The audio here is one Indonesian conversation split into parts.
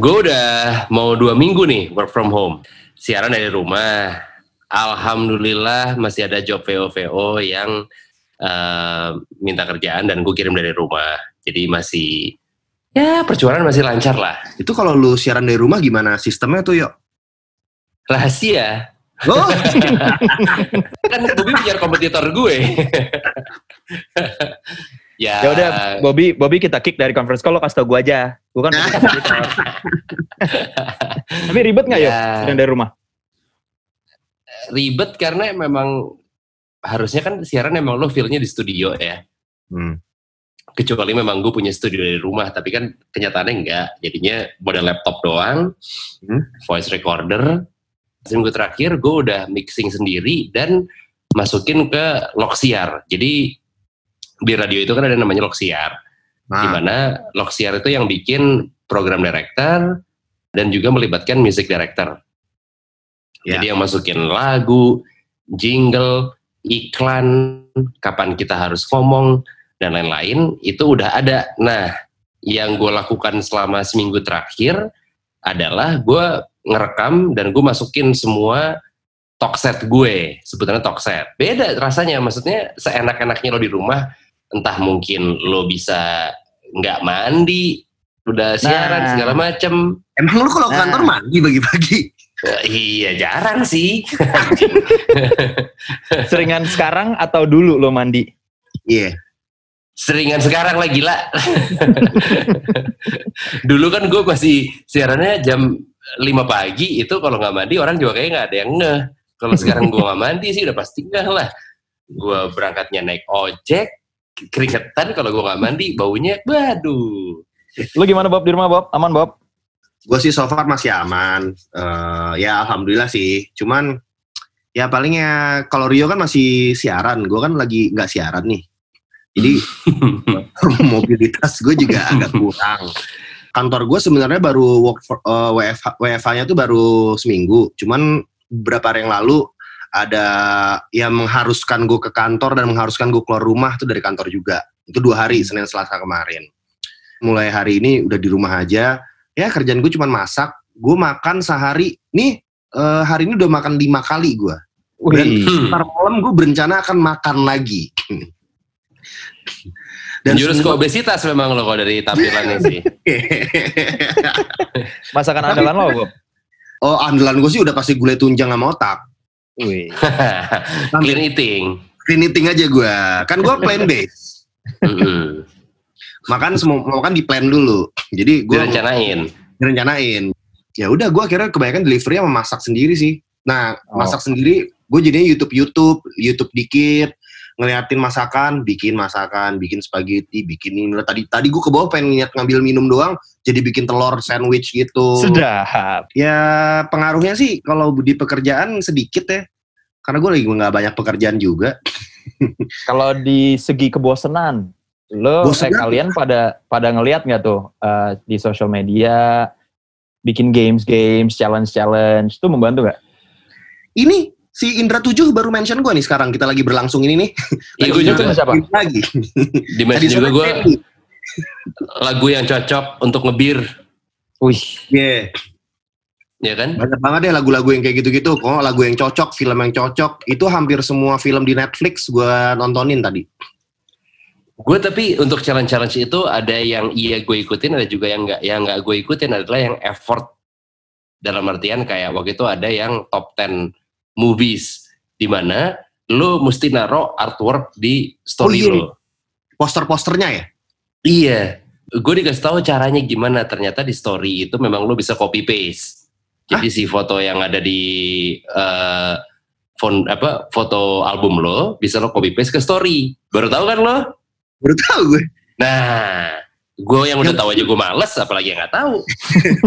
Gue udah mau dua minggu nih work from home. Siaran dari rumah. Alhamdulillah masih ada job VO-VO yang uh, minta kerjaan dan gue kirim dari rumah. Jadi masih ya perjuangan masih lancar lah. Itu kalau lu siaran dari rumah gimana sistemnya tuh yuk? Rahasia. Oh. kan Bobby punya kompetitor gue. ya. Ya udah, Bobby, Bobby kita kick dari conference call lo kasih tau gue aja. Gue kan. Tapi ribet nggak ya. ya dari rumah? Ribet karena memang harusnya kan siaran emang lo feelnya di studio ya. Hmm. Kecuali memang gue punya studio dari rumah, tapi kan kenyataannya enggak. Jadinya model laptop doang, hmm. voice recorder, seminggu terakhir gue udah mixing sendiri dan masukin ke Loxiar. Jadi di radio itu kan ada namanya Loxiar. Nah. Di mana Loxiar itu yang bikin program director dan juga melibatkan music director. Yeah. Jadi yang masukin lagu, jingle, iklan, kapan kita harus ngomong dan lain-lain itu udah ada. Nah, yang gue lakukan selama seminggu terakhir adalah gue ngerekam dan gue masukin semua talk set gue sebetulnya talk set beda rasanya maksudnya seenak-enaknya lo di rumah entah mungkin lo bisa nggak mandi udah siaran nah. segala macem emang lo kalau nah. kantor mandi bagi-bagi uh, iya jarang sih seringan sekarang atau dulu lo mandi iya yeah. seringan sekarang lah gila dulu kan gue masih siarannya jam 5 pagi itu kalau nggak mandi orang juga kayaknya nggak ada yang ngeh. Kalau sekarang gue nggak mandi sih udah pasti ngeh lah. Gue berangkatnya naik ojek, keringetan kalau gue nggak mandi baunya, waduh. Lu gimana Bob di rumah Bob? Aman Bob? Gue sih so far masih aman. Uh, ya alhamdulillah sih. Cuman ya palingnya kalau Rio kan masih siaran, gue kan lagi nggak siaran nih. Jadi mobilitas gue juga agak kurang kantor gue sebenarnya baru work for, uh, WFH, WFH-nya tuh baru seminggu. Cuman beberapa hari yang lalu ada yang mengharuskan gue ke kantor dan mengharuskan gue keluar rumah tuh dari kantor juga. Itu dua hari, Senin Selasa kemarin. Mulai hari ini udah di rumah aja. Ya kerjaan gue cuma masak. Gue makan sehari. Nih uh, hari ini udah makan lima kali gue. Dan ntar malam gue berencana akan makan lagi. Dan jurus ke obesitas memang lo kalau dari tampilannya sih. Masakan andalan lo, Bob? Oh, andalan gue sih udah pasti gulai tunjang sama otak. Wih. Clean eating. Clean eating aja gue. Kan gue plan base. makan semua makan di plan dulu. Jadi gue rencanain. Rencanain. Ya udah gue akhirnya kebanyakan delivery sama masak sendiri sih. Nah, oh. masak sendiri gue jadinya YouTube YouTube, YouTube dikit, ngeliatin masakan, bikin masakan, bikin spaghetti, bikin ini. Tadi tadi gue ke bawah pengen niat ngambil minum doang, jadi bikin telur sandwich gitu. Sedap. Ya pengaruhnya sih kalau di pekerjaan sedikit ya, karena gue lagi nggak banyak pekerjaan juga. kalau di segi kebosanan, lo eh, kalian pada pada ngeliat nggak tuh uh, di sosial media bikin games games challenge challenge itu membantu nggak? Ini si Indra Tujuh baru mention gue nih sekarang kita lagi berlangsung ini nih. Iya gue juga siapa? Lagi. Di mention juga gue lagu yang cocok untuk ngebir. Wih. Iya. Yeah. Ya kan? Banyak banget ya lagu-lagu yang kayak gitu-gitu. Kok lagu yang cocok, film yang cocok. Itu hampir semua film di Netflix gue nontonin tadi. Gue tapi untuk challenge-challenge itu ada yang iya gue ikutin, ada juga yang nggak. Yang nggak gue ikutin adalah yang effort. Dalam artian kayak waktu itu ada yang top 10 movies di mana lo mesti naro artwork di story oh, iya. lo. Poster-posternya ya? Iya. Gue dikasih tahu caranya gimana. Ternyata di story itu memang lo bisa copy paste. Jadi Hah? si foto yang ada di uh, font apa foto album lo bisa lo copy paste ke story. Baru tahu kan lo? Baru tahu gue. Nah, gue yang udah tahu aja gue males apalagi yang nggak tahu.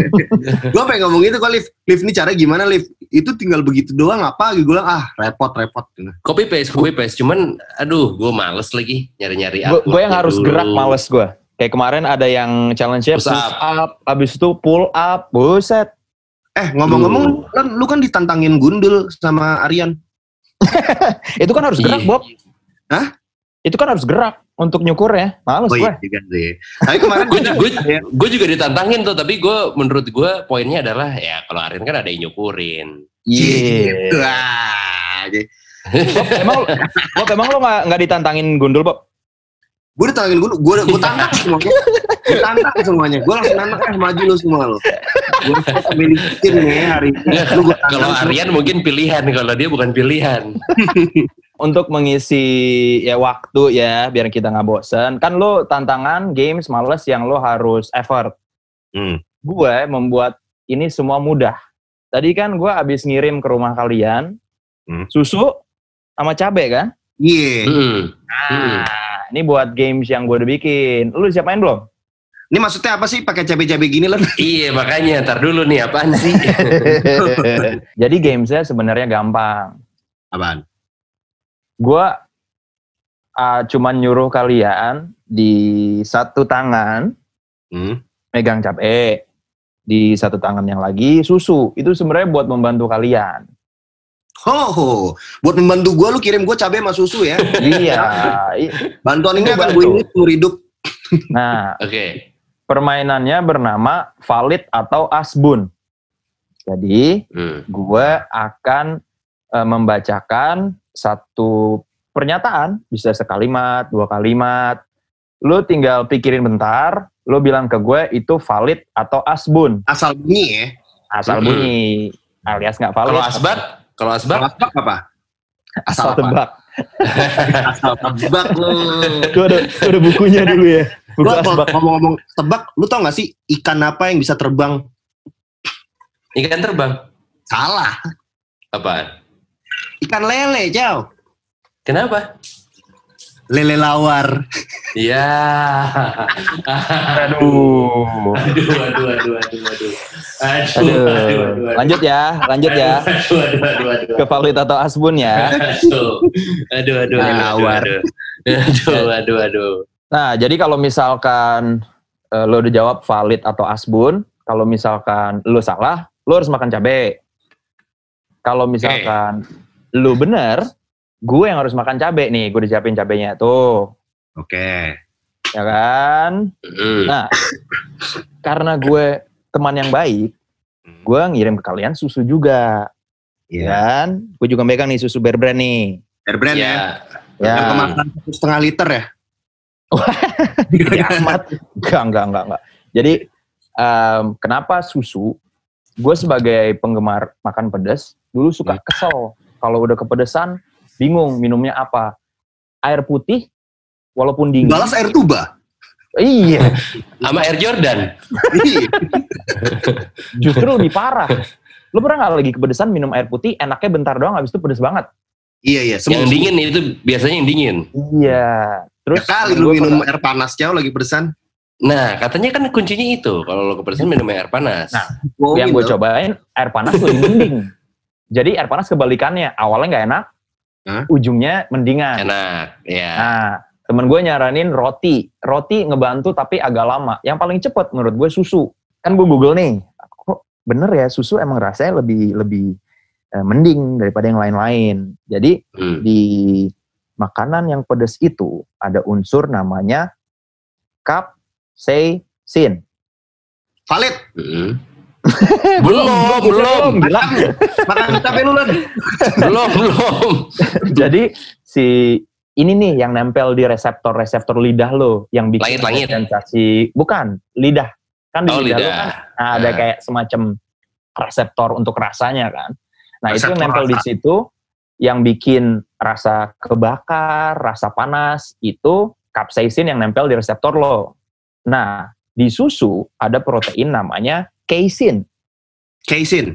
Gue pengen ngomong itu kok Liv. Liv ini cara gimana Liv? Itu tinggal begitu doang apa? Gue bilang ah repot repot. Copy paste copy paste. Cuman aduh gue males lagi nyari nyari gue yang harus dulu. gerak males gue kayak kemarin ada yang challenge push, push up. up abis itu pull up. Buset. Eh ngomong-ngomong kan lu kan ditantangin gundul sama Aryan. Itu kan harus gerak Bob. Hah? itu kan harus gerak untuk nyukur ya. Males Oh gue. iya juga sih. Tapi kemarin gue juga- juga, gue juga ditantangin tuh tapi gue menurut gue poinnya adalah ya kalau Aryan kan ada yang nyukurin. Wah, jadi- Bob, emang Bob, emang lo nggak nggak ditantangin gundul, Bob? Gue ditantangin gue, gue, gue tantang semuanya. Gue tantang semuanya. Gue langsung nantang eh maju lu semua lo. Gue milikin nih hari ini. Lu gue tantang kalau. Aryan mungkin pilihan kalau dia bukan pilihan Untuk mengisi ya waktu ya, biar kita nggak bosen. Kan lo tantangan games males yang lo harus effort. Hmm. Gue membuat ini semua mudah. Tadi kan gue abis ngirim ke rumah kalian Hmm. susu sama cabe kan. Iya. Hmm. Nah, ini buat games yang gue udah bikin. Lu siapain belum? Ini maksudnya apa sih pakai cabai-cabai gini lah? iya makanya ntar dulu nih apaan sih Jadi gamesnya sebenarnya gampang. Apaan? Gue uh, cuman nyuruh kalian di satu tangan Hmm. megang cabe, di satu tangan yang lagi susu. Itu sebenarnya buat membantu kalian. Ho, ho. Buat membantu gue, lu kirim gue cabai sama susu ya. iya. Bantuan ini akan gue ini seumur hidup. Nah, oke permainannya bernama valid atau asbun. Jadi Hmm. gue akan eh, membacakan satu pernyataan, bisa sekalimat, dua kalimat. Lu tinggal pikirin bentar, lu bilang ke gue itu valid atau asbun, Asal bunyi ya. asal bunyi alias nggak valid. kalau asbat kalau asbat Asal tebak apa? asal apa? tebak. Asal tebak lu. Itu ada, itu ada bukunya dulu ya. Buku Lu apa- asbak. ngomong-ngomong tebak, lu tau gak sih ikan apa yang bisa terbang? ikan terbang Salah. apaan Ikan lele, jauh. kenapa Lele lawar. ya Aduh. aduh aduh aduh aduh aduh aduh Aduh. Lanjut ya, lanjut ya. aduh aduh aduh aduh Ke valid atau asbun ya. aduh aduh aduh aduh Lawar. aduh aduh aduh aduh Nah, jadi kalau misalkan eh, lo udah jawab valid atau asbun, kalau misalkan lo salah, lo harus makan cabai. Kalau misalkan lo bener, gue yang harus makan cabai nih, gue udah siapin cabainya tuh, Oke. ya kan? Hmm. Nah, karena gue teman yang baik, gue ngirim ke kalian susu juga, Iya. kan? Gue juga megang nih susu Bear Brand nih. Air brand ya. ya Ya, Yang kemasan satu setengah liter ya. gede amat. Enggak, enggak, enggak, enggak. Jadi, em, kenapa susu? Gue sebagai penggemar makan pedas, dulu suka kesel. Kalau udah kepedesan, bingung minumnya apa. Air putih, walaupun dingin. Balas air tuba. Iya, sama Air Jordan Iya. justru lebih parah. Lo pernah nggak lagi kepedesan minum air putih, enaknya bentar doang, habis itu pedes banget. Iya iya. yang dingin itu biasanya yang dingin Iya. Terus Ya kali lu minum pernah- air panas jauh lagi pedesan. nah katanya kan kuncinya itu kalau lo kepedesan minum air panas Nah, Wow, yang gue cobain air panas lebih mending. Jadi air panas kebalikannya, awalnya nggak enak, Hah? ujungnya mendingan. enak ya Nah, temen gue nyaranin roti, roti ngebantu tapi agak lama. Yang paling cepet menurut gue susu. Kan gue google nih, kok bener ya susu emang rasanya lebih lebih eh, mending daripada yang lain-lain. Jadi Hmm. di makanan yang pedas itu ada unsur namanya capsaicin. Valid. Hmm. Belum belum gila. Makan cabai lu lan. belum belum Jadi si ini nih yang nempel di reseptor-reseptor lidah lo yang bikin Langit-langit. sensasi bukan lidah kan di oh lidah, lo lidah kan nah, ada Ah. kayak semacam reseptor untuk rasanya kan. Nah itu Reseptor yang nempel di rasa. situ yang bikin rasa kebakar, rasa panas itu capsaicin yang nempel di reseptor lo. Nah di susu ada protein namanya casein. Casein.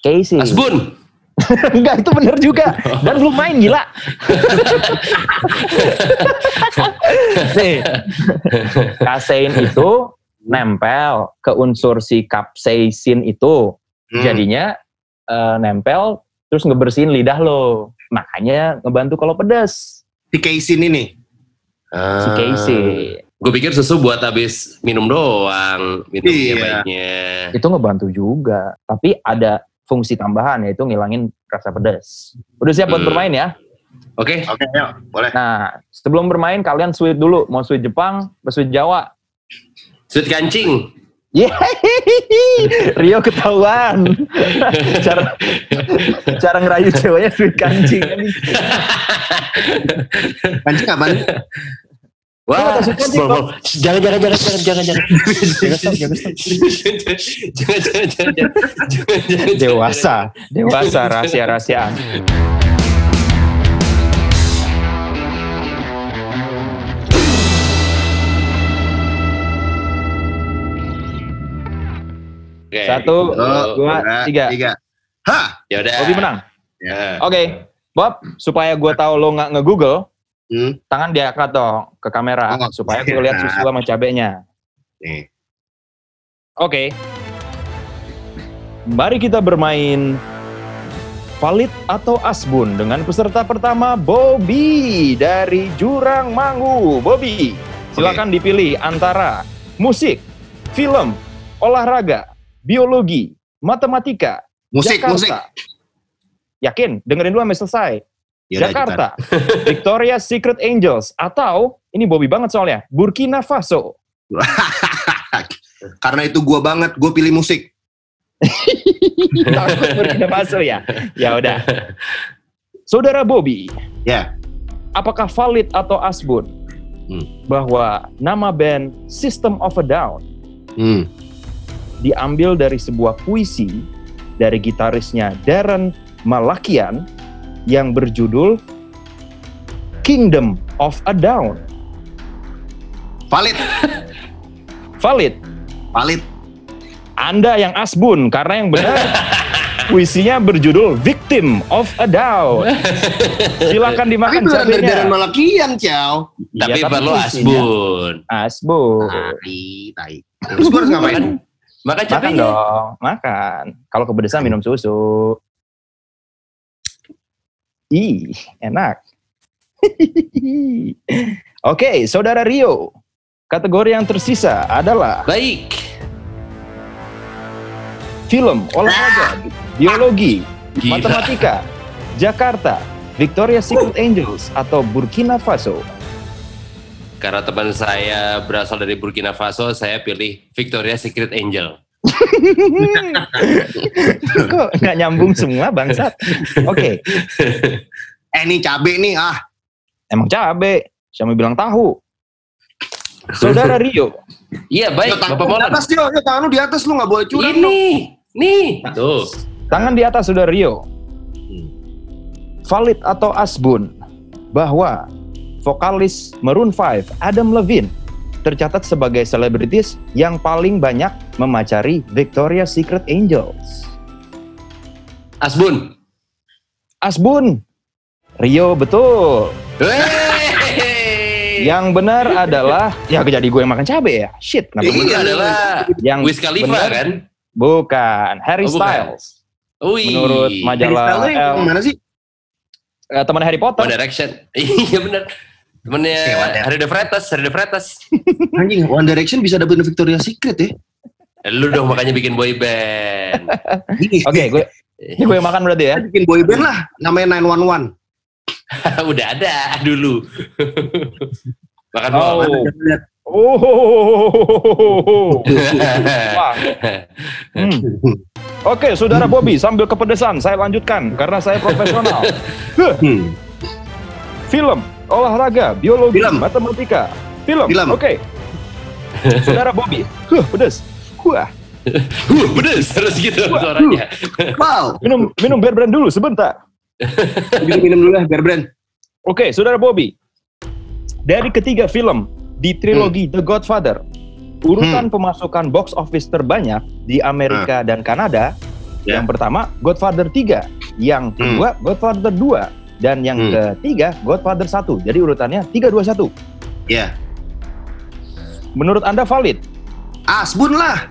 Casein. asbun Enggak, itu bener juga. Dan belum main, gila. Nih, kasein itu nempel ke unsur si capsaicin itu. Hmm. Jadinya eh, nempel terus ngebersihin lidah lo. Makanya ngebantu kalau pedas. si casein ini. Si casein. Gue pikir susu buat habis minum doang minumnya Iya. baiknya Itu ngebantu juga. Tapi ada fungsi tambahan yaitu ngilangin rasa pedas. Udah siap buat Hmm. bermain ya? Oke. Oke, ayo, boleh. Nah, sebelum bermain kalian sweet dulu. Mau sweet Jepang, mau sweet Jawa. Sweet kancing. Yeay, Rio ketahuan. cara cara ngerayu ceweknya sweet kancing. Kancing apaan? Wah, jangan jangan jangan jangan jangan jangan. Jangan jangan. Jangan Dewasa, dewasa rahasia-rahasiaan. Oke. Satu, dua, tiga. tiga. Hah? Ya udah. Bobby menang. Ya. Oke, Bob, supaya gue tahu lo nggak nge-google, Hmm. tangan diangkat dong ke kamera Oh, supaya gue lihat susu sama cabenya. Oke. Mari kita bermain Valid atau Asbun dengan peserta pertama Bobby dari Jurang Mangu. Bobby, silakan dipilih antara musik, film, olahraga, biologi, matematika, Musik, Jakarta. musik. Yakin? Dengerin dulu sampai selesai. Yaudah, Jakarta, Victoria's Secret Angels, atau ini Bobby banget soalnya, Burkina Faso. Karena itu gua banget, gua pilih musik. Burkina Faso ya? Ya udah. Saudara Bobby, Ya. apakah valid atau asbun Hmm. bahwa nama band System of a Down Hmm. diambil dari sebuah puisi dari gitarisnya Darren Malakian yang berjudul Kingdom of a Down. Valid, Valid. valid. Anda yang asbun karena yang benar puisinya berjudul Victim of a Down. Silakan Tapi dimakan dari cabenya. Darren Malakian, Ciao. Tapi Iya, perlu asbun. Asbun. Tai, tai. Terus gua harus ngapain? Makan, makan Makan cabenya. dong, makan. Kalau kepedesan minum susu. Ih, enak. Oke, saudara Rio. Kategori yang tersisa adalah Baik. film, olahraga, biologi, Gila. matematika, Jakarta, Victoria's Secret Angels, atau Burkina Faso. Karena teman saya berasal dari Burkina Faso, saya pilih Victoria Secret Angel. Kok nggak nyambung semua bangsat? Oke, Eh, nih cabe nih, ah. emang cabe. Siapa bilang tahu? Saudara Rio, Iya baik, Yo, tangan Bapak lu di Molan. atas, yo. Yo, tangan lu di atas, lu nggak boleh curang. Ini, nih, tuh. tangan di atas saudara Rio. Valid atau asbun bahwa vokalis Maroon 5 Adam Levine tercatat sebagai selebritis yang paling banyak memacari Victoria's Secret Angels. Asbun. Asbun, Rio betul. Yang benar adalah ya jadi gue yang makan cabe ya. Shit, kenapa Iya. Ini adalah Yang Wiz Khalifa benar- kan? Bukan, Harry Oh, bukan. Styles. Wih. Menurut Harry majalah Styles L, yang mana sih? eh, teman Harry One Potter. Direction. Iya benar. Temennya Direction. Harry De Freitas, Harry De Freitas. Anjing, One Direction bisa dapetin Victoria's Secret ya? Eh, Lu dong makanya bikin boy band. Oke, gue ini gue yang makan berarti ya. bikin boy band lah, namanya 911. Udah ada dulu. Makan Oh. Lihat. Oh. Hmm. Oke, saudara Bobby, sambil kepedesan, saya lanjutkan karena saya profesional. Hmm. Film, olahraga, biologi, Film. matematika, film. Film. Oke. Saudara Bobby, huh, pedes. Wah, Huh, pedes harus gitu suaranya. Wow, minum minum bear brand dulu sebentar. minum-minum dulu lah, biar brand. Oke, saudara Bobby. Dari ketiga film di trilogi The Godfather, urutan pemasukan box office terbanyak di Amerika dan Kanada, Ya. yang pertama Godfather 3, yang kedua Godfather 2, dan yang Hmm. ketiga Godfather 1. Jadi urutannya 3 2 1. Ya, Menurut Anda valid? Asbun lah,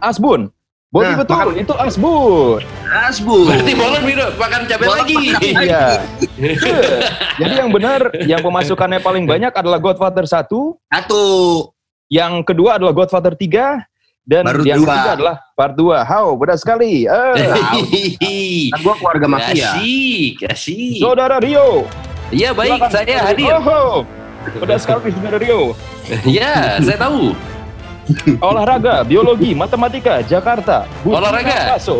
Asbun. Bobby Nah, betul, makan- itu Asbun. Asbun. Berarti Molan minum makan cabai Molan lagi. Iya. Jadi yang benar, yang pemasukannya paling banyak adalah Godfather 1, Satu. yang kedua adalah Godfather 3, Dan Baru yang dua. ketiga adalah part 2. How, benar sekali. Eh, Kan gue keluarga mafia. Asik, asik. Saudara Rio. Iya baik, silakan. saya hadir. Oh, benar sekali Saudara Rio. Ya, saya tahu. Olahraga, biologi, matematika, Jakarta. Burkina Olahraga. Faso.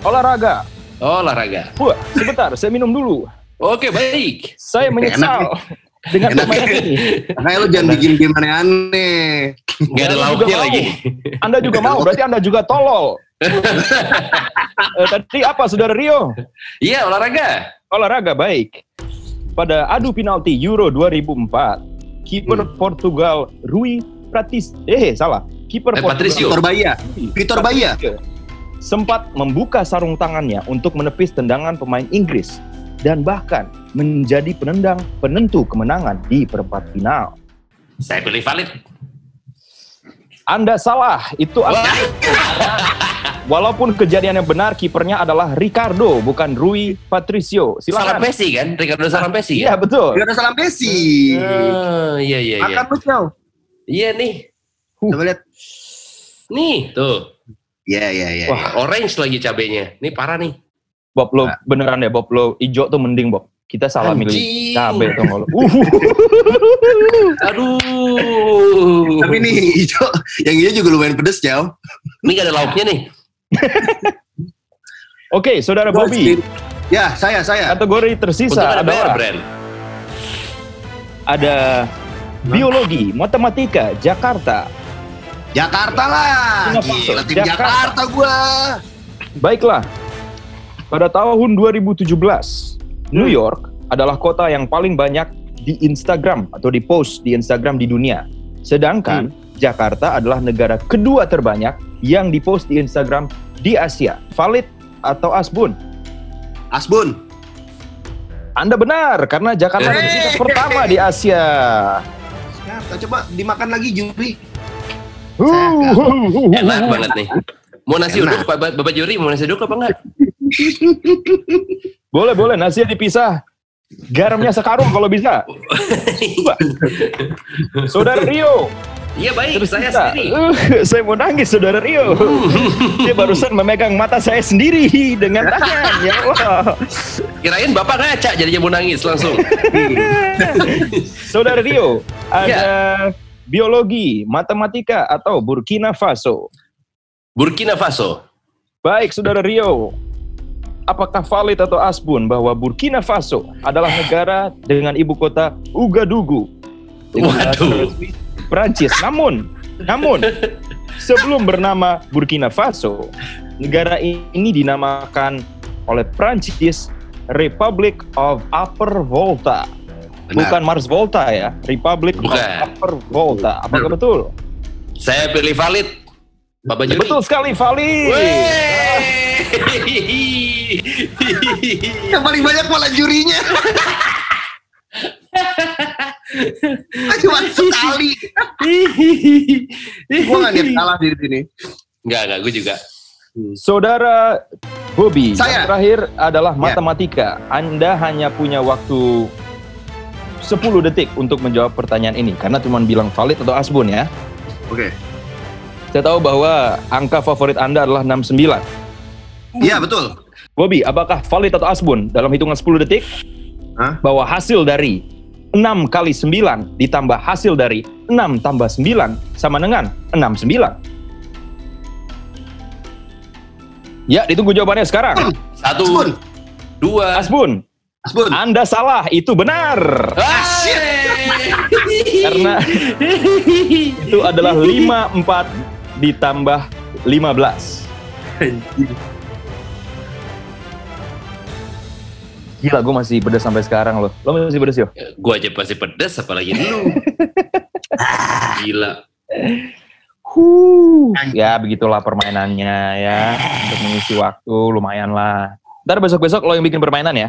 Olahraga. Olahraga. Wah, sebentar, saya minum dulu. Oke, baik. Saya menyesal Enak permainan ya. ini. Makanya lu jangan bikin game aneh-aneh. Nggak ada Anda lauknya juga mau. lagi. Anda juga mau, berarti Anda juga tolol. Eh, tadi apa, Saudara Rio? Iya, olahraga. Olahraga, baik. Pada adu penalti Euro 2004, kiper Hmm. Portugal Rui Pratis, eh salah, kiper Eh, Portugal Patricio. Victor Baya. Victor Baya. sempat membuka sarung tangannya untuk menepis tendangan pemain Inggris dan bahkan menjadi penendang penentu kemenangan di perempat final. Saya pilih valid. Anda salah, itu Wah, walaupun kejadian yang benar kipernya adalah Ricardo bukan Rui Patricio. salam Silakan. Messi kan? Ricardo salam Messi Iya kan? betul. Gak ada salam Messi. Ah, iya, iya, iya. Makan lu. Iya nih. Coba lihat. Nih, tuh. Iya, iya, iya. Wah. Orange lagi cabenya. Nih parah nih. Bob lo beneran deh Bob lo hijau tuh mending Bob. Kita salah milih cabe tuh lo. Uh, Aduh. Tapi nih hijau, yang ini juga lumayan pedes, Chow. Ini gak ada lauknya nih. Oke, saudara Bobby, Ya, saya, saya. kategori tersisa ada adalah brand. ada biologi, matematika, Jakarta. Jakarta lah. Gila, tim Jakarta. Jakarta gua. Baiklah, pada tahun 2017, New York adalah kota yang paling banyak di Instagram atau di post di Instagram di dunia. Sedangkan Jakarta adalah negara kedua terbanyak yang dipost di Instagram di Asia. Valid atau Asbun? Asbun. Anda benar karena Jakarta Eh. adalah pertama di Asia. Jakarta, coba dimakan lagi juri. Enak banget nih. Mau nasi Enak. uduk, Bapak, Bapak Juri, mau nasi uduk apa enggak? Boleh boleh nasi dipisah. Garamnya sekarung kalau bisa. Saudara Rio, Iya baik, saya tersisa. sendiri. Uh, saya mau nangis Saudara Rio. Dia barusan memegang mata saya sendiri dengan tangan. Ya Allah. Kirain Bapak ngaca jadinya mau nangis langsung. Saudara Rio, ada Ya. biologi, matematika atau Burkina Faso. Burkina Faso. Baik, Saudara Rio. Apakah valid atau asbun bahwa Burkina Faso adalah negara dengan ibu kota bahasa Waduh. Prancis. Namun, namun sebelum bernama Burkina Faso, negara ini dinamakan oleh Prancis Republic of Upper Volta. Bukan Mars Volta ya, Republic of Bukan. Upper Volta. Apakah betul? Saya pilih valid. Bapak Juri. Betul sekali, valid. Wey. Yang paling banyak malah jurinya. Cuma sekali. Gua gak niat kalah di sini. Enggak, enggak, gue juga. Saudara Bobby, Saya. yang terakhir adalah Ya. matematika. Anda hanya punya waktu 10 detik untuk menjawab pertanyaan ini karena cuma bilang valid atau asbun ya. Oke. Saya tahu bahwa angka favorit Anda adalah 69. Iya, betul. Bobby, apakah valid atau asbun dalam hitungan 10 detik? Hah? Bahwa hasil dari 6 kali 9 ditambah hasil dari 6 tambah 9 sama dengan 69. Ya, ditunggu jawabannya sekarang. Satu, Asbun. dua, Asbun, Asbun. Anda salah, itu benar. Ah, Karena itu adalah 54 ditambah 15. Gila, gue masih pedes sampai sekarang loh. Lo masih pedes yo? Gue aja pasti pedes, apalagi lu. Gila. Huh. Ya begitulah permainannya ya. Untuk mengisi waktu lumayan lah. Ntar besok-besok lo yang bikin permainan ya.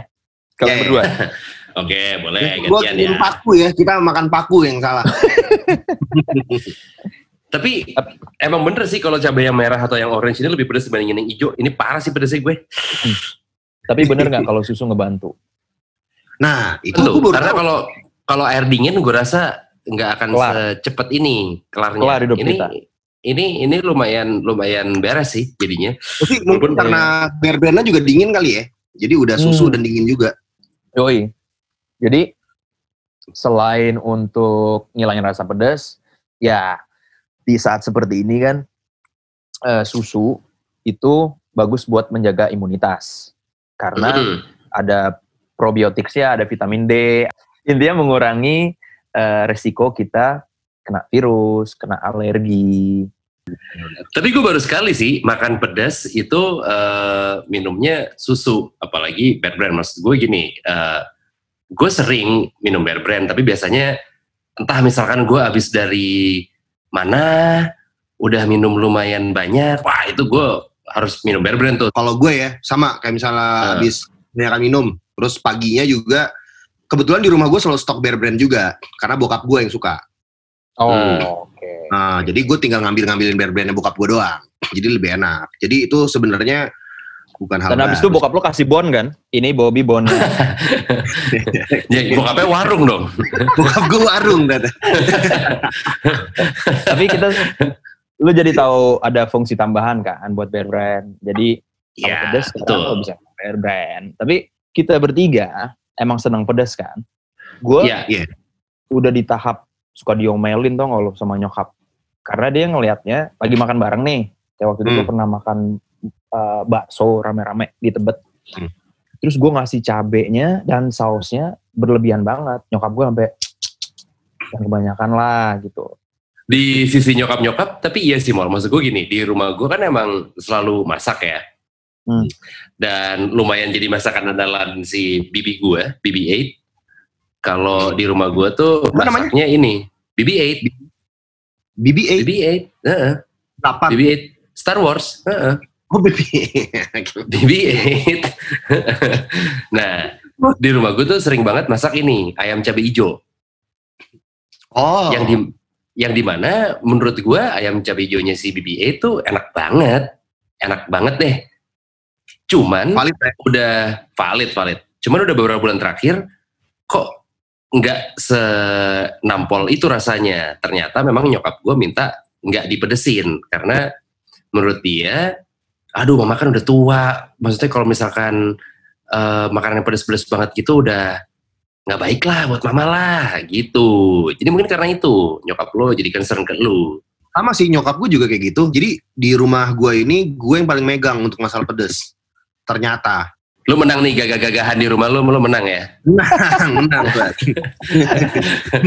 Kalau Ya, ya. berdua. Oke, boleh Gua gantian ya. paku ya. Kita makan paku yang salah. Tapi emang bener sih kalau cabai yang merah atau yang orange ini lebih pedes dibandingin yang hijau. Ini parah sih pedesnya gue. Tapi bener nggak kalau susu ngebantu? Nah, itu Tentu, baru karena tahu. kalau kalau air dingin gue rasa nggak akan Kelar. secepat ini kelarnya. Kelar hidup ini kita. ini ini lumayan lumayan beres sih jadinya. Tapi mungkin karena bear brandnya juga dingin kali ya. Jadi udah susu hmm. dan dingin juga. Yoi. Jadi selain untuk ngilangin rasa pedas, ya di saat seperti ini kan uh, susu itu bagus buat menjaga imunitas karena mm. ada probiotiknya, ada vitamin D. Intinya mengurangi uh, resiko kita kena virus, kena alergi. Tapi gue baru sekali sih makan pedas itu uh, minumnya susu, apalagi bear brand. Maksud gue gini, uh, gue sering minum bear brand, tapi biasanya entah misalkan gue habis dari mana, udah minum lumayan banyak, wah itu gue harus minum bear brand tuh. Kalau gue ya sama kayak misalnya uh. habis minum, terus paginya juga kebetulan di rumah gue selalu stok bear brand juga karena bokap gue yang suka. Oh, hmm. oke. Okay. Nah, jadi gue tinggal ngambil-ngambilin bear brandnya bokap gue doang. Jadi lebih enak. Jadi itu sebenarnya bukan hal Dan habis itu bokap lo kasih bon kan? Ini Bobby bon. ya, bokapnya warung dong. bokap gue warung. Tapi kita lu jadi tahu ada fungsi tambahan kan buat bear brand. Jadi ya, pedas betul. bisa bear brand. Tapi kita bertiga emang senang pedas kan? Gue ya, ya. udah di tahap suka diomelin tuh kalau sama nyokap karena dia ngelihatnya lagi makan bareng nih kayak waktu itu hmm. gue pernah makan uh, bakso rame-rame di Tebet hmm. terus gue ngasih cabenya dan sausnya berlebihan banget nyokap gue sampai yang kebanyakan lah gitu di sisi nyokap-nyokap tapi iya sih mal maksud gue gini di rumah gue kan emang selalu masak ya hmm. dan lumayan jadi masakan andalan si bibi gue bibi 8 kalau di rumah gue tuh Apa masaknya namanya? ini BB-8. BB-8. BB-8. Heeh. Uh BB-8 Star Wars. Heeh. Uh Oh BB-8. BB-8. nah, di rumah gue tuh sering banget masak ini ayam cabai hijau. Oh. Yang di yang di mana menurut gue ayam cabai hijaunya si BB-8 itu enak banget. Enak banget deh. Cuman valid, ya? udah valid valid. Cuman udah beberapa bulan terakhir kok nggak senampol itu rasanya. Ternyata memang nyokap gue minta nggak dipedesin karena menurut dia, aduh mama kan udah tua. Maksudnya kalau misalkan uh, makanan yang pedes-pedes banget gitu udah nggak baik lah buat mama lah gitu. Jadi mungkin karena itu nyokap lo jadi concern ke lu. Sama sih nyokap gue juga kayak gitu. Jadi di rumah gue ini gue yang paling megang untuk masalah pedes. Ternyata Lu menang nih gagah-gagahan di rumah lu, lu menang ya? Menang, menang.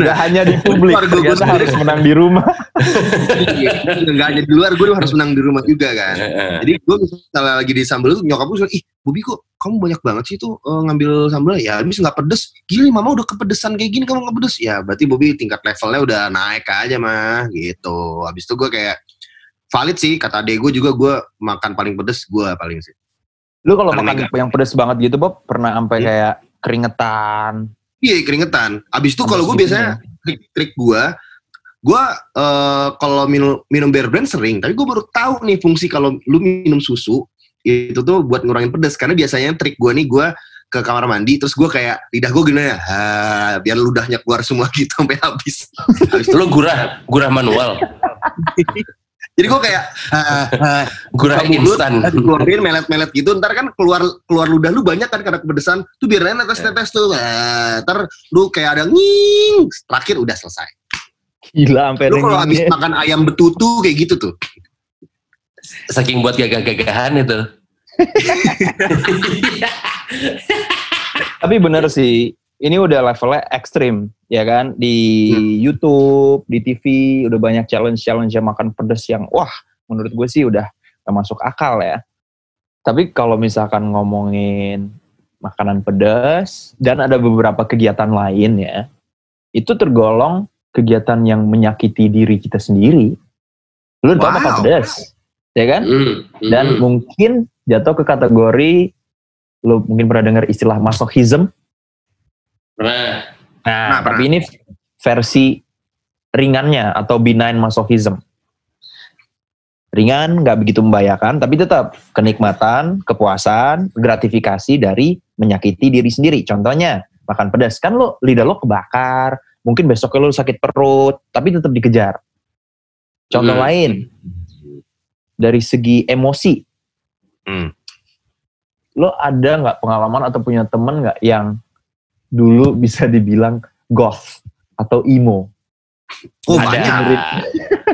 Gak hanya di publik, gue, gue harus menang di rumah. iya, gak hanya di luar, gue harus menang di rumah juga kan. Jadi gue misalnya lagi di sambal itu nyokap gue ih Bobi kok kamu banyak banget sih tuh uh, ngambil sambal ya habis nggak pedes gini mama udah kepedesan kayak gini kamu nggak pedes ya berarti Bobi tingkat levelnya udah naik aja mah gitu habis itu gue kayak valid sih kata adek gue juga gue makan paling pedes gue paling sih Lu kalau makan yang pedes banget gitu Bob, pernah sampai hmm. kayak keringetan? Iya keringetan. Abis itu kalau gue biasanya trik, trik gue, gue uh, kalau minum minum bear brand sering, tapi gue baru tahu nih fungsi kalau lu minum susu itu tuh buat ngurangin pedes karena biasanya trik gue nih gue ke kamar mandi terus gue kayak lidah gue gini ya ha, biar ludahnya keluar semua gitu sampai habis. habis itu lo gurah gurah manual. Jadi gue kayak uh, uh, gurah instan. Keluarin melet-melet gitu, ntar kan keluar keluar ludah lu banyak kan karena kepedesan. Tuh biar netes-netes tuh. Uh, ntar lu kayak ada nging, terakhir udah selesai. Gila sampai Lu kalau habis makan ayam betutu kayak gitu tuh. Saking buat gagah-gagahan itu. Tapi bener sih, ini udah levelnya ekstrim ya kan? Di hmm. YouTube di TV udah banyak challenge challenge yang makan pedas yang wah menurut gue sih udah masuk akal ya. Tapi kalau misalkan ngomongin makanan pedas dan ada beberapa kegiatan lain ya itu tergolong kegiatan yang menyakiti diri kita sendiri. Lu wow. tau makan pedas ya kan? Mm, dan mungkin jatuh ke kategori lu mungkin pernah dengar istilah masochism Nah, nah, nah tapi ini versi ringannya atau benign masochism. Ringan, nggak begitu membahayakan, tapi tetap kenikmatan, kepuasan, gratifikasi dari menyakiti diri sendiri. Contohnya, makan pedas. Kan lo, lidah lo kebakar, mungkin besoknya lo sakit perut, tapi tetap dikejar. Contoh hmm. lain, dari segi emosi, hmm. lo ada nggak pengalaman atau punya temen nggak yang dulu bisa dibilang goth atau emo? Oh ada. banyak.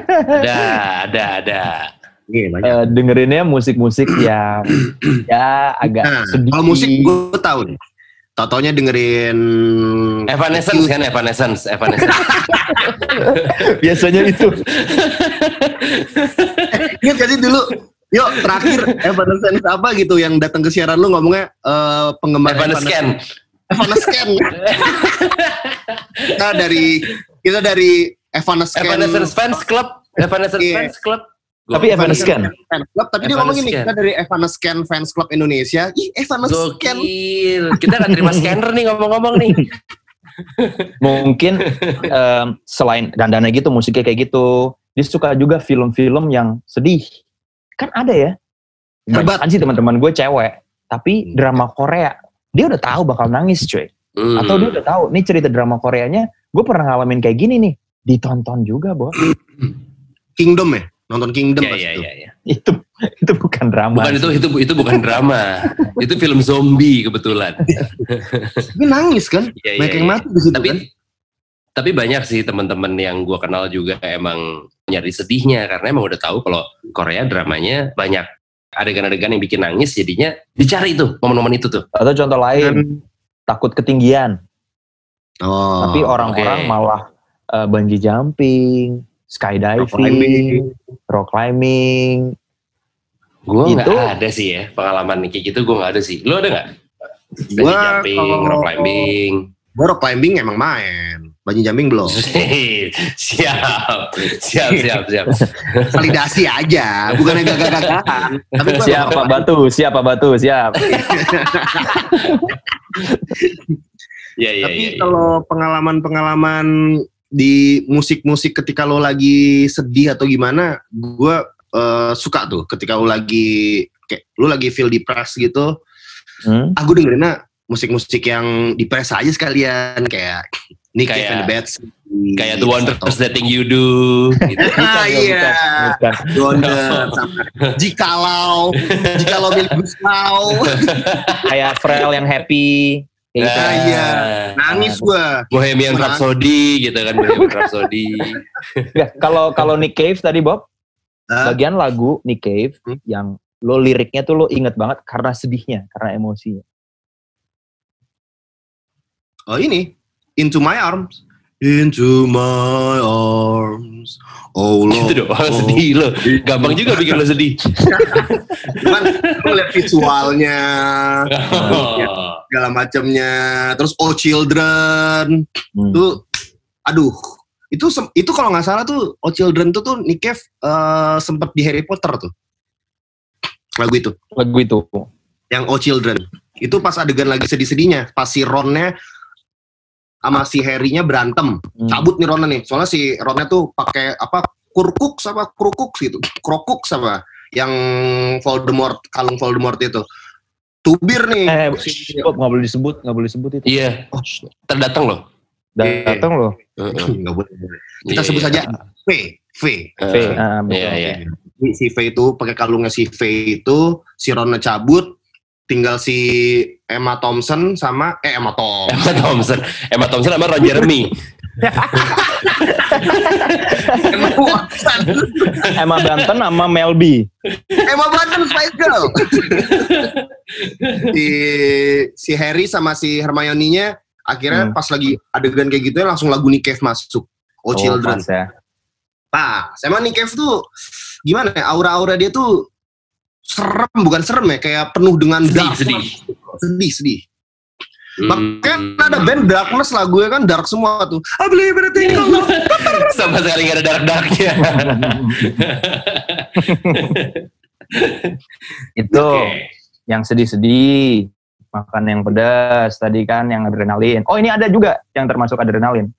ada, ada, ada. Uh, dengerinnya musik-musik yang ya agak nah, sedih. Kalau musik gue tahu nih. Totonya dengerin Evanescence kan Evanescence, Evanescence. Biasanya itu. Ingat gak sih dulu Yuk terakhir Evanescence apa gitu yang datang ke siaran lu ngomongnya uh, penggemar Evanescence. Evanescence. kita dari kita dari Evanescence. Evanescence Fans Club. Evanescence yeah. Fans Club. Tapi Evanescence Fans Club, tapi dia ngomong ini kita dari Evanescence Fans Club Indonesia. Ih, Evanescence. Kita nggak terima scanner nih ngomong-ngomong nih. Mungkin um, selain dandana gitu, musiknya kayak gitu, dia suka juga film-film yang sedih. Kan ada ya. Kan sih teman-teman gue cewek, tapi hmm. drama Korea dia udah tahu bakal nangis cuy. Hmm. Atau dia udah tahu nih cerita drama Koreanya, gue pernah ngalamin kayak gini nih, ditonton juga, Bo. Kingdom ya? Nonton Kingdom ya, ya, ya, ya. Itu itu bukan drama. Bukan itu itu itu bukan drama. itu film zombie kebetulan. Ini nangis kan? Ya, Banyak ya, yang mati di situ tapi, kan? Tapi banyak sih teman-teman yang gue kenal juga emang nyari sedihnya karena emang udah tahu kalau Korea dramanya banyak adegan-adegan yang bikin nangis jadinya dicari tuh momen-momen itu tuh. Atau contoh lain takut ketinggian. Oh, Tapi orang-orang okay. malah uh, bungee jumping, skydiving, rock climbing. Rock climbing. Gue nggak ada sih ya pengalaman kayak gitu gue nggak ada sih. Lo ada nggak? Bungee jumping, kalau, rock climbing. Gue rock climbing emang main. Banyak jumping belum? siap, siap, siap, siap. Validasi aja, bukan yang gagah-gagahan. Siap Pak Batu, siap Pak Batu, siap. ya, ya, Tapi ya, ya. kalau pengalaman-pengalaman di musik-musik ketika lo lagi sedih atau gimana, gue uh, suka tuh ketika lo lagi kayak lo lagi feel depressed gitu. Hmm? Aku ah, dengerinnya musik-musik yang depress aja sekalian kayak Nick kayak, and the Bats kayak The Wonders atau, That Thing You Do gitu. bukan, iya bukan, Wonder sama Jikalau Jikalau milik Guslau kayak Frel yang happy Nah, gitu. iya, nangis gua. Bohemian Rhapsody gitu kan, Bohemian Rhapsody. ya, kalau kalau Nick Cave tadi Bob, huh? bagian lagu Nick Cave hmm? yang lo liriknya tuh lo inget banget karena sedihnya, karena emosinya. Oh ini, Into My Arms. Into my arms. Oh Lord. Gitu dong, oh, sedih lo. Gampang juga bikin lo sedih. Cuman lo liat visualnya, oh. segala macamnya. Terus Oh Children. Hmm. Tuh, aduh. Itu itu kalau nggak salah tuh Oh Children tuh tuh Nick Cave uh, sempet di Harry Potter tuh. Lagu itu. Lagu itu. Yang Oh Children. Itu pas adegan lagi sedih-sedihnya. Pas si Ronnya sama si Harry-nya berantem. Hmm. Cabut nih Ronnya nih. Soalnya si Ronnya tuh pakai apa kurkuk sama krukuk gitu. Krokuk sama yang Voldemort, kalung Voldemort itu. Tubir nih. Eh, nggak boleh disebut, nggak boleh disebut itu. Iya. Oh, terdatang loh. Datang loh. Nggak boleh. Kita sebut saja V. V. V. Uh, iya, iya. Si V itu pakai kalungnya si V itu, si Ronnya cabut, tinggal si Emma Thompson sama eh Emma Thompson. Emma Thompson. Emma Thompson sama Ron Jeremy. Emma Watson. Emma Banten sama Melby. Emma Banten Spice Girl. si si Harry sama si Hermione-nya akhirnya hmm. pas lagi adegan kayak gitu ya langsung lagu Nick Cave masuk. Oh, oh Children. Pas ya. Nah, sama Nick Cave tuh gimana ya aura-aura dia tuh serem bukan serem ya kayak penuh dengan sedih sedih sedih sedih Hmm. Makanya ada band Darkness lagunya kan dark semua tuh. I believe in a Sama sekali gak ada dark-darknya. itu okay. yang sedih-sedih. Makan yang pedas tadi kan yang adrenalin. Oh ini ada juga yang termasuk adrenalin.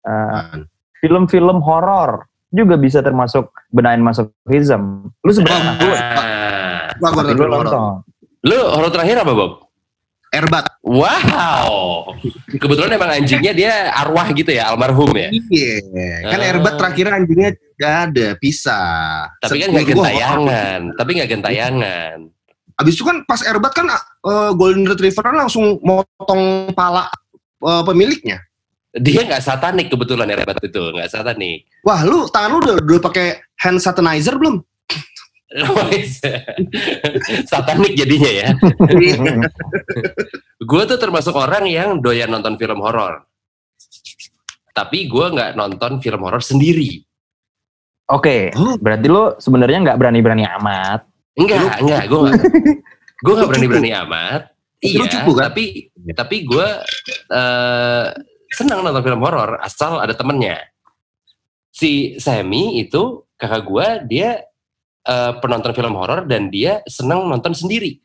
Uh, film-film horor juga bisa termasuk benain masochism. Lu sebenarnya Gua, gua, gua, lu horor terakhir apa, Bob? Erbat. Wow, kebetulan emang anjingnya dia arwah gitu ya, almarhum ya. Iya, kan Ah. Airbat terakhir anjingnya gak ada, pisah. Tapi kan gua, gentayangan, tapi nggak gentayangan. Abis itu kan pas Airbat kan eh, Golden Retriever kan langsung motong pala eh, pemiliknya. Dia nggak satanik kebetulan Rebat itu, nggak satanik. Wah, lu tangan lu udah, udah pakai hand satanizer belum? Satanik jadinya ya. Gue tuh termasuk orang yang doyan nonton film horor. Tapi gue nggak nonton film horor sendiri. Oke, Oh. berarti lo sebenarnya nggak berani-berani amat. Enggak, enggak, gue nggak. Gue nggak berani-berani amat. Lu Iya, cupu, kan? tapi tapi gue eh senang nonton film horor asal ada temennya. Si Sammy itu kakak gue dia eh, penonton film horor dan dia senang nonton sendiri.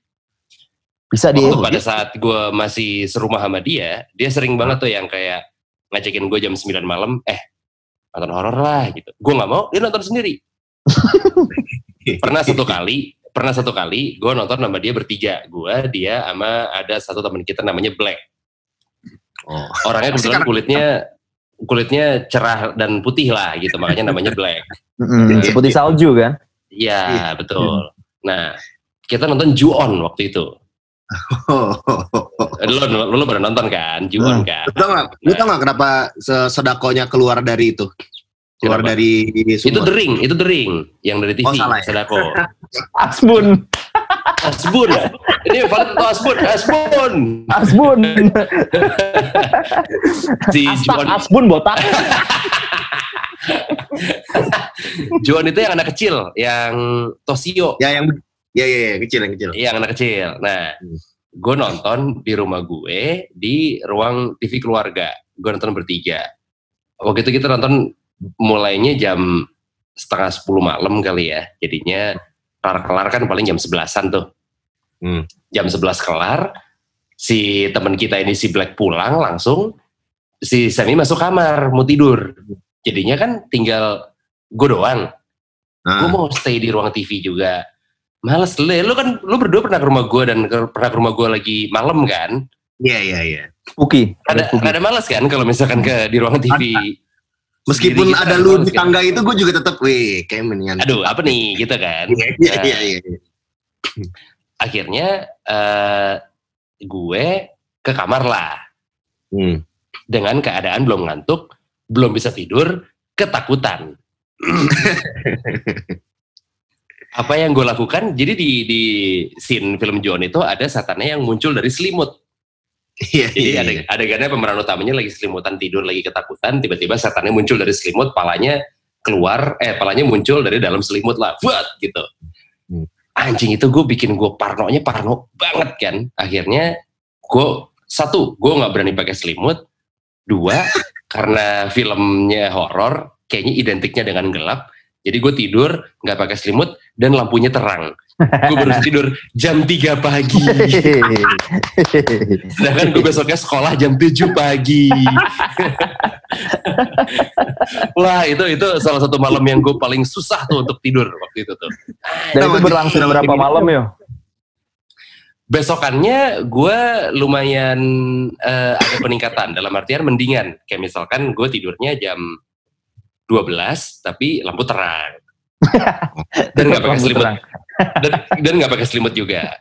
Bisa dia. Waktu pada saat gue masih serumah sama dia, dia sering banget tuh yang kayak ngajakin gue jam 9 malam, eh nonton horor lah gitu. Gue nggak mau, dia nonton sendiri. pernah satu kali, pernah satu kali gue nonton sama dia bertiga, gue, dia, sama ada satu teman kita namanya Black. Oh. Orangnya kebetulan kulitnya kulitnya cerah dan putih lah gitu, makanya namanya Black. Mm, seperti salju kan? Iya betul. Nah kita nonton Ju-on waktu itu. Lo, lo, lo pernah nonton kan, Ju-on kan? Lu tau gak, lu tau gak kenapa se- sedakonya keluar dari itu? Keluar Kenapa? dari Itu sumur? The Ring, itu The Ring yang dari TV, Oh, salah ya? Sadako. Asbun, Asbun, ini Valid atau Asbun? Asbun. Asbun, Si Asbun botak. Juan itu yang anak kecil, yang Tosio, Ya yang ya ya, ya kecil yang kecil. yang anak kecil. Nah, Hmm. gue nonton di rumah gue di ruang TV keluarga. Gue nonton bertiga. Waktu itu kita nonton mulainya jam setengah sepuluh malam kali ya. Jadinya kelar-kelar kan paling jam sebelasan tuh. Hmm. Jam sebelas kelar, si teman kita ini si Black pulang langsung, si Sammy masuk kamar mau tidur. Jadinya kan tinggal gue doang. Nah, Gue mau stay di ruang TV juga. Males le, lu kan lu berdua pernah ke rumah gue dan ke- pernah ke rumah gue lagi malam kan? Iya iya iya. Spooky. Ada spooky. ada males kan kalau misalkan ke di ruang TV. Meskipun gitu, ada lu di kan? tangga itu, gue juga tetap, wih, kayak mendingan. Aduh, apa nih gitu kan? Iya iya iya. iya, iya. Akhirnya eh gue ke kamar lah Hmm. dengan keadaan belum ngantuk, belum bisa tidur, ketakutan. Apa yang gue lakukan? Jadi di di scene film John itu ada satannya yang muncul dari selimut. Iya Jadi iya. ada adegannya pemeran utamanya lagi selimutan tidur lagi ketakutan, tiba-tiba setannya muncul dari selimut, palanya keluar, eh palanya muncul dari dalam selimut lah, buat gitu. Hmm. Anjing itu gue bikin gue parnonya parno banget kan. Akhirnya gue satu, gue nggak berani pakai selimut. Dua, karena filmnya horor, kayaknya identiknya dengan gelap. Jadi gue tidur nggak pakai selimut dan lampunya terang. Gue baru tidur jam 3 pagi. Sedangkan gue besoknya sekolah jam 7 pagi. Wah itu itu salah satu malam yang gue paling susah tuh untuk tidur waktu itu tuh. Dan itu berlangsung berapa malam ya? Besokannya gue lumayan eh, ada peningkatan dalam artian mendingan. Kayak misalkan gue tidurnya jam 12 tapi lampu terang. Dan nggak pakai selimut terang. dan dan nggak pakai selimut juga.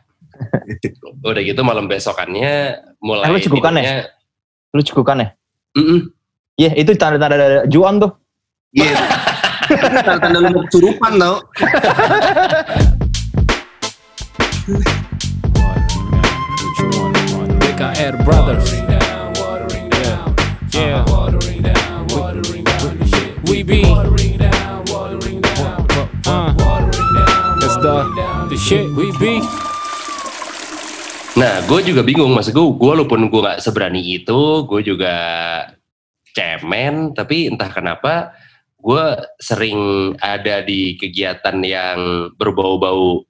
Udah gitu malam besokannya mulai Eh, lu cekukan ya? Lu cukukan ya? "Mm-mm, Iya, itu tanda-tanda Juan tuh. Iya. Tanda-tanda lu mau kesurupan tau. BKR Brothers. Yeah. We be. Uh, that's the the shit we be. Nah, gue juga bingung, maksud gue, gue walaupun gue gak seberani itu, gue juga cemen, tapi entah kenapa, gue sering ada di kegiatan yang berbau-bau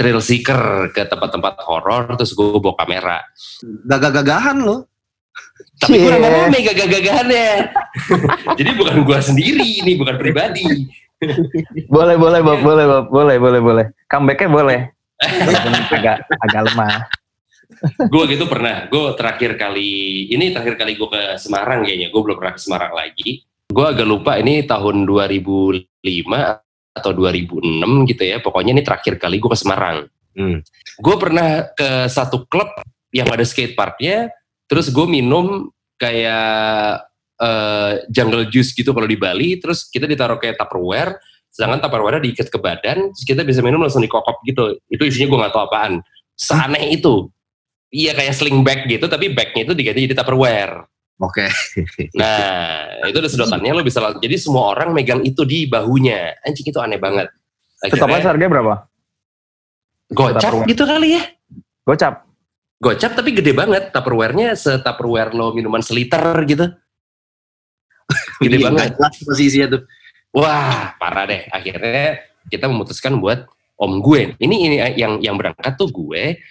thrill seeker ke tempat-tempat horor, terus gue bawa kamera. Gagah-gagahan lo. Tapi gue Yeah. rame-rame gagah-gagahannya. Jadi bukan gue sendiri, ini bukan pribadi. Boleh, boleh, Bob, boleh, Bob, boleh, boleh, boleh. Comebacknya boleh. Agak agak lemah. gue gitu pernah. Gue terakhir kali, ini terakhir kali gue ke Semarang kayaknya. Gue belum pernah ke Semarang lagi. Gue agak lupa ini tahun 2005 atau 2006 gitu ya. Pokoknya ini terakhir kali gue ke Semarang. Hmm. Gue pernah ke satu klub yang ada skate parknya. Terus gue minum kayak uh, jungle juice gitu kalau di Bali. Terus kita ditaruh kayak Tupperware. Sedangkan Tupperware diikat ke badan. Terus kita bisa minum langsung dikokop gitu. Itu isinya gue gak tahu apaan. Seaneh itu. Iya kayak sling bag gitu, tapi bagnya itu diganti jadi Tupperware. Oke. Nah, itu udah sedotannya lo bisa jadi semua orang megang itu di bahunya. Anjing itu aneh banget. Stopwatch Akhirnya harganya berapa? gocap gitu kali ya. Gocap. Gocap tapi gede banget. Tupperware-nya se-Tupperware lo minuman seliter gitu. Gede Iya, banget. posisinya tuh. Wah, parah deh. Akhirnya kita memutuskan buat om gue. Ini ini yang yang berangkat tuh gue,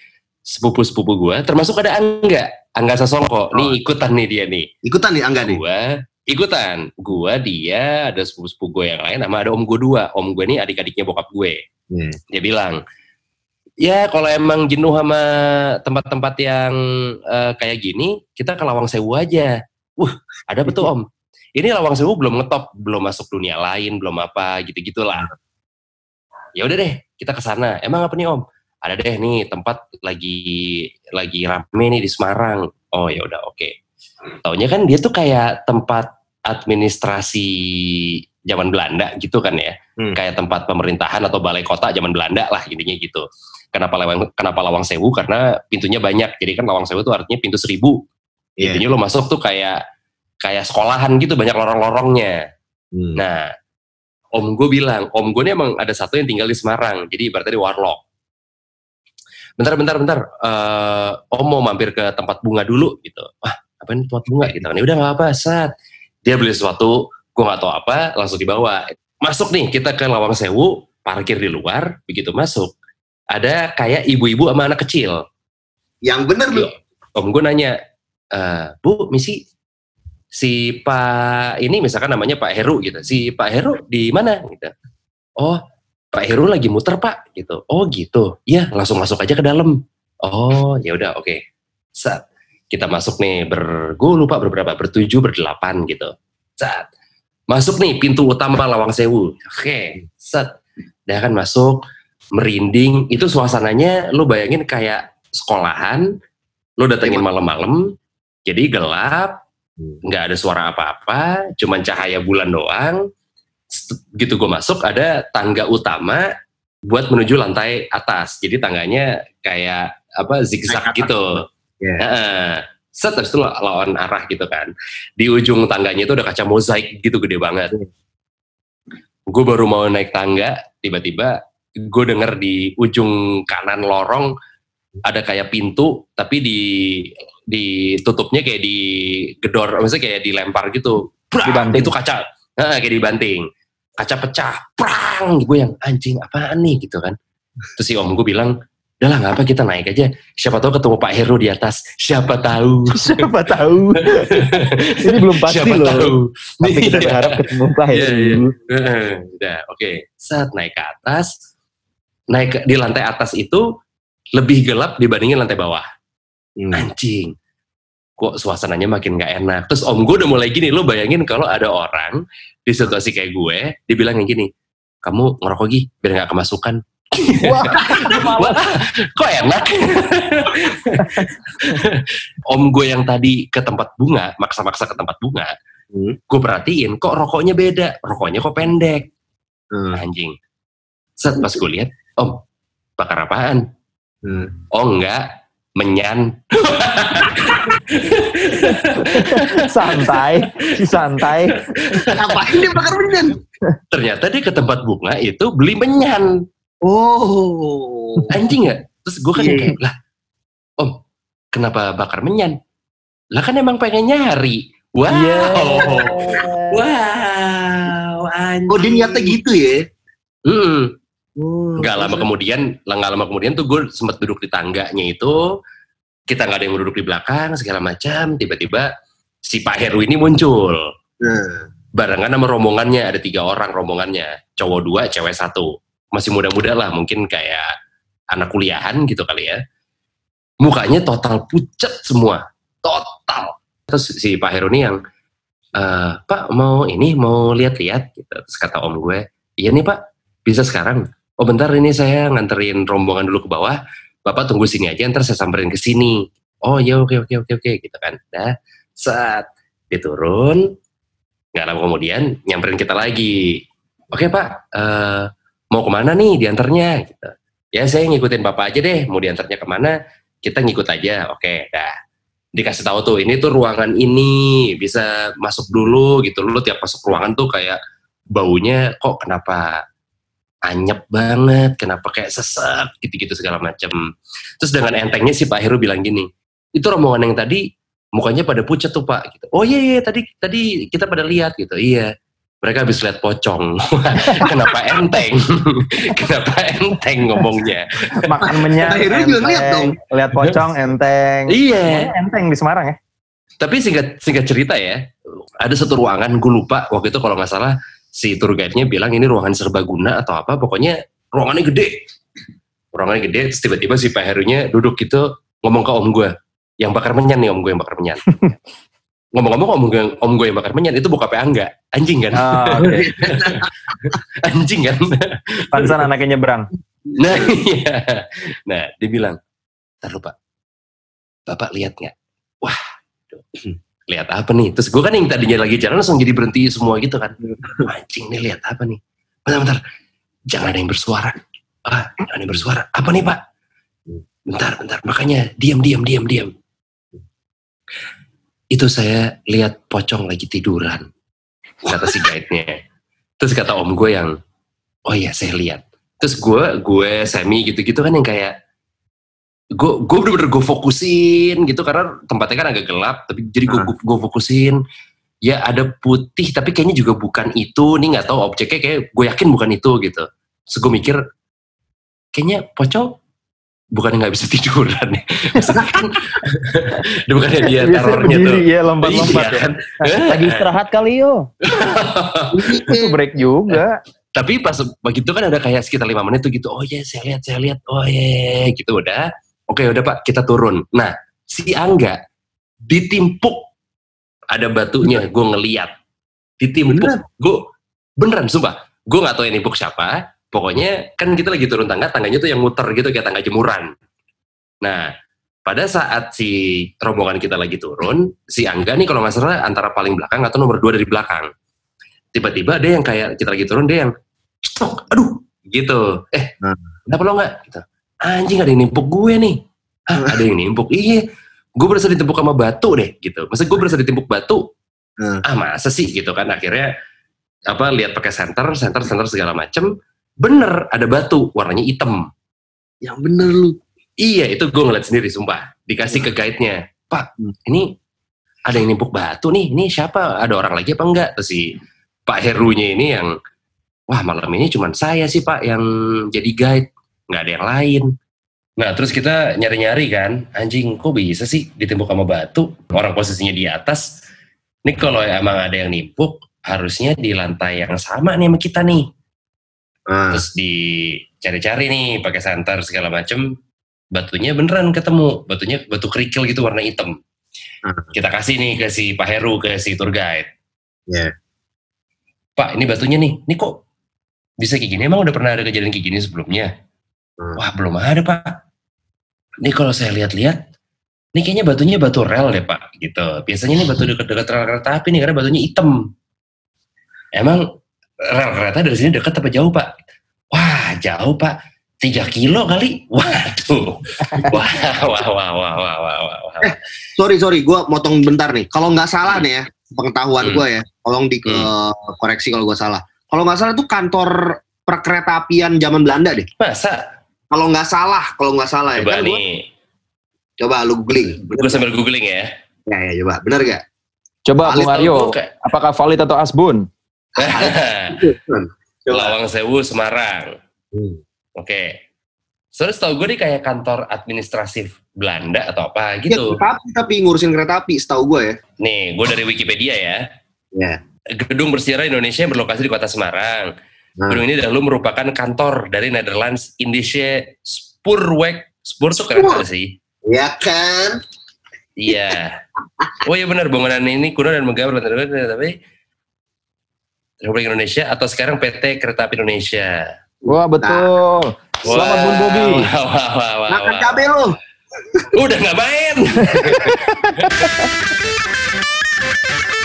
sepupu-sepupu gue, termasuk ada Angga. Angga Sasongko. Nih ikutan nih dia nih. Ikutan nih Angga nih. Gue ikutan. Gue dia ada sepupu-sepupu gue yang lain sama ada om gue dua. Om gue nih adik-adiknya bokap gue. Hmm. Dia bilang, ya kalau emang jenuh sama tempat-tempat yang eh, kayak gini, kita ke Lawang Sewu aja. Wah, ada apa tuh om? Ini Lawang Sewu belum ngetop, belum masuk dunia lain, belum apa gitu-gitulah. Ya udah deh, kita ke sana. Emang apa nih om? Ada deh nih tempat lagi lagi rame nih di Semarang. Oh ya udah oke. Taunya kan dia tuh kayak tempat administrasi zaman Belanda gitu kan ya Hmm. kayak tempat pemerintahan atau balai kota zaman Belanda lah intinya gitu. Kenapa lawang kenapa Lawang Sewu? Karena pintunya banyak. Jadi kan Lawang Sewu itu artinya pintu seribu. Iya. Intinya lo masuk tuh kayak kayak sekolahan gitu banyak lorong-lorongnya. Hmm. Nah, om gue bilang, om gue ini emang ada satu yang tinggal di Semarang. Jadi ibaratnya di Warlock. Bentar, bentar, bentar. eh, om mau mampir ke tempat bunga dulu gitu. Wah, apa ini tempat bunga gitu kan? Ya udah nggak apa, sat. Dia beli sesuatu, gue nggak tahu apa, langsung dibawa. Masuk nih, kita ke Lawang Sewu, parkir di luar, begitu masuk. Ada kayak ibu-ibu sama anak kecil. Yang bener lu. Om gue nanya, "Eh, Bu, misi si Pak ini misalkan namanya Pak Heru gitu. Si Pak Heru di mana gitu. Oh, Pak Heru lagi muter Pak gitu. Oh gitu. Iya, langsung masuk aja ke dalam. Oh, ya udah oke. Saat kita masuk nih ber gue lupa berberapa, bertujuh, berdelapan gitu. Saat masuk nih pintu utama Lawang Sewu. Oke, set. Dia kan masuk merinding. Itu suasananya lu bayangin kayak sekolahan, lu datengin malam-malam, jadi gelap, nggak ada suara apa-apa, cuman cahaya bulan doang. Gitu gue masuk ada tangga utama buat menuju lantai atas. Jadi tangganya kayak apa zigzag gitu. Iya. Heeh. Set habis itu la- lawan arah gitu kan. Di ujung tangganya itu ada kaca mozaik gitu gede banget. Gue baru mau naik tangga, tiba-tiba gue denger di ujung kanan lorong ada kayak pintu, tapi di ditutupnya kayak di gedor, maksudnya kayak dilempar gitu. Dibanting. Itu kaca, Heeh, kayak dibanting. Kaca pecah, prang. Gue yang anjing apaan nih gitu kan. Terus si om gue bilang, udah lah nggak apa kita naik aja. Siapa tahu ketemu Pak Heru di atas. Siapa tahu. Siapa tahu. Ini belum pasti Siapa loh. tahu. Tapi kita Iya. berharap ketemu Pak Iya, Heru. iya. Heeh, Udah, oke. Saat naik ke atas, naik ke- di lantai atas itu lebih gelap dibandingin lantai bawah. Hmm. Anjing. Kok suasananya makin nggak enak. Terus om gue udah mulai gini, lo bayangin kalau ada orang di situasi kayak gue, dibilang yang gini, kamu ngerokok gih, biar nggak kemasukan. Wah, Wah, kok enak? om gue yang tadi ke tempat bunga, maksa-maksa ke tempat bunga, Hmm. gue perhatiin kok rokoknya beda, rokoknya kok pendek. Hmm. Anjing. Set pas gue lihat, om, bakar apaan? Hmm. Oh enggak, menyan. santai, si santai. Ngapain dia bakar menyan? Ternyata dia ke tempat bunga itu beli menyan. Oh. Anjing ya? Terus gue kan Iya. kayak, lah, om, kenapa bakar menyan? Lah kan emang pengen nyari. Wow. Iya. Wow, anjing. Oh dia niatnya gitu ya? Hmm. Oh, Gak lama kemudian, nggak lama kemudian tuh gue sempat duduk di tangganya itu, kita nggak ada yang duduk di belakang segala macam. Tiba-tiba si Pak Heru ini muncul, Nah, barengan sama rombongannya ada tiga orang rombongannya, cowok dua, cewek satu, masih muda-muda lah, mungkin kayak anak kuliahan gitu kali ya. mukanya total pucat semua, total. Terus si Pak Heru nih yang, eh, Pak mau ini mau lihat-lihat, gitu. terus kata om gue, iya nih Pak, bisa sekarang. Oh bentar ini saya nganterin rombongan dulu ke bawah, Bapak tunggu sini aja, ntar saya samperin ke sini. Oh iya oke oke oke oke gitu kan. Dah saat dia turun, nggak lama kemudian nyamperin kita lagi. Oke Pak, eh, mau ke mana nih diantarnya? Gitu. Ya saya ngikutin Bapak aja deh, mau diantarnya ke mana? Kita ngikut aja. Oke, dah. Dikasih tahu tuh, ini tuh ruangan ini bisa masuk dulu gitu. Lu tiap masuk ruangan tuh kayak baunya kok kenapa anyep banget, kenapa kayak sesek gitu-gitu segala macam. Terus dengan entengnya si Pak Heru bilang gini, itu rombongan yang tadi mukanya pada pucat tuh Pak. Gitu. Oh iya iya tadi tadi kita pada lihat gitu. Iya. Mereka habis lihat pocong. Kenapa enteng? Kenapa enteng ngomongnya? Makan menyan, Akhirnya juga lihat dong. Lihat pocong, enteng. Iya. Enteng di Semarang ya. Tapi singkat singkat cerita ya, ada satu ruangan gue lupa waktu itu kalau nggak salah si tour guide-nya bilang ini ruangan serbaguna atau apa, pokoknya ruangannya gede. Ruangannya gede, terus tiba-tiba si Pak Herunya duduk gitu ngomong ke om gue, yang bakar menyan nih om gue yang bakar menyan. Ngomong-ngomong om gue, om gue yang bakar menyan itu buka PA enggak? Anjing kan? Oh, oke. Anjing kan? Pantesan anaknya nyebrang. Nah, iya. Nah, dia bilang, "Ntar lu, Pak. Bapak lihat nggak? Wah, lihat apa nih? Terus gue kan yang tadinya lagi jalan langsung jadi berhenti semua gitu kan. Anjing nih lihat apa nih? Bentar, bentar. Jangan ada yang bersuara. Ah, jangan ada yang bersuara. Apa nih, Pak? Bentar, bentar. Makanya diam, diam, diam, diam. Itu saya lihat pocong lagi tiduran. Kata si guide-nya. Terus kata om gue yang, oh iya saya lihat. Terus gue, gue, Semi gitu-gitu kan yang kayak, gue gue bener-bener gue fokusin gitu karena tempatnya kan agak gelap tapi jadi gue gue fokusin. Ya ada putih tapi kayaknya juga bukan itu. Nih nggak tahu objeknya kayak gue yakin bukan itu gitu. Terus gue mikir kayaknya pocong bukan nggak bisa tiduran ya. Maksudnya kan bukannya dia terornya tuh. berdiri ya, lompat-lompat Iya ya. kan? Lagi istirahat kali yo. Itu break juga. tapi pas begitu kan ada kayak sekitar lima menit tuh gitu oh ya saya lihat saya lihat. Oh ya gitu udah oke udah pak. Kita turun. Nah si Angga ditimpuk. Ada batunya gue ngeliat. Ditimpuk. Gue beneran sumpah. Gue nggak tahu yang nimpuk siapa. Pokoknya kan kita lagi turun tangga tangganya tuh yang muter gitu kayak tangga jemuran. Nah pada saat si rombongan kita lagi turun si Angga nih kalau nggak salah antara paling belakang atau nomor dua dari belakang. Tiba-tiba ada yang kayak kita lagi turun dia yang stok aduh gitu. Eh Hmm. kenapa lo nggak? Gitu anjing ada yang nimpuk gue nih. Ah ada yang nimpuk? Iya. Gue berasa ditimpuk sama batu deh gitu. Masa gue berasa ditimpuk batu. Hmm. ah masa sih gitu kan. Akhirnya apa lihat pakai senter senter senter segala macem. Bener ada batu warnanya hitam. Yang bener lu. iya itu gue ngeliat sendiri sumpah. Dikasih ke guide-nya. Pak Hmm. ini ada yang nimpuk batu nih. Ini siapa? Ada orang lagi apa enggak? Terus si Pak Herunya ini yang wah malam ini cuman saya sih Pak yang jadi guide nggak ada yang lain. Nah terus kita nyari-nyari kan anjing kok bisa sih ditimpuk sama batu? Orang posisinya di atas. Ini kalau emang ada yang nimpuk harusnya di lantai yang sama nih sama kita nih. Ah, terus dicari-cari nih pakai santar segala macem. Batunya beneran ketemu. Batunya batu kerikil gitu warna hitam. Hmm. kita kasih nih ke si Pak Heru ke si tour guide. Iya. Pak ini batunya nih. Ini kok bisa kayak gini? Emang udah pernah ada kejadian kayak gini sebelumnya? Hmm. Wah belum ada Pak. Ini kalau saya lihat-lihat ini kayaknya batunya batu rel deh Pak gitu. Biasanya nih batu dekat-dekat rel kereta api nih karena batunya hitam. Emang rel kereta dari sini dekat apa jauh Pak? Wah jauh Pak. Tiga kilo kali? Waduh. Wah wah wah wah wah wah wah, wah. sorry sorry, gue motong bentar nih. Kalau nggak salah nih ya, pengetahuan Hmm. gue ya, tolong di koreksi kalau gue salah. Kalau nggak salah itu kantor perkereta apian zaman Belanda deh. masa Kalau nggak salah, kalau nggak salah ya. coba Kan gua- nih coba lu googling. gue sambil googling ya Ya, ya, coba. Bener gak? Coba Valid Bung Aryo, apakah valid atau asbun? Coba. Lawang Sewu Semarang Hmm. Oke. Soalnya setahu gue nih kayak kantor administratif Belanda atau apa Ya, gitu. kereta api, tapi ngurusin kereta api, setahu gue ya. Nih, gue dari Wikipedia ya. Ya. Gedung bersejarah Indonesia yang berlokasi di kota Semarang. Nah. Gedung ini dahulu merupakan kantor dari Netherlands Indische Spoorweg. Spoor tuh keren sih. Iya kan? Iya. Oh iya benar bangunan ini kuno dan megah tapi Republik Indonesia atau sekarang PT Kereta Api Indonesia. Wah betul. Selamat Bun Bobi. Wah, wah, wah, wah, Makan wah. cabai lu. Udah nggak main.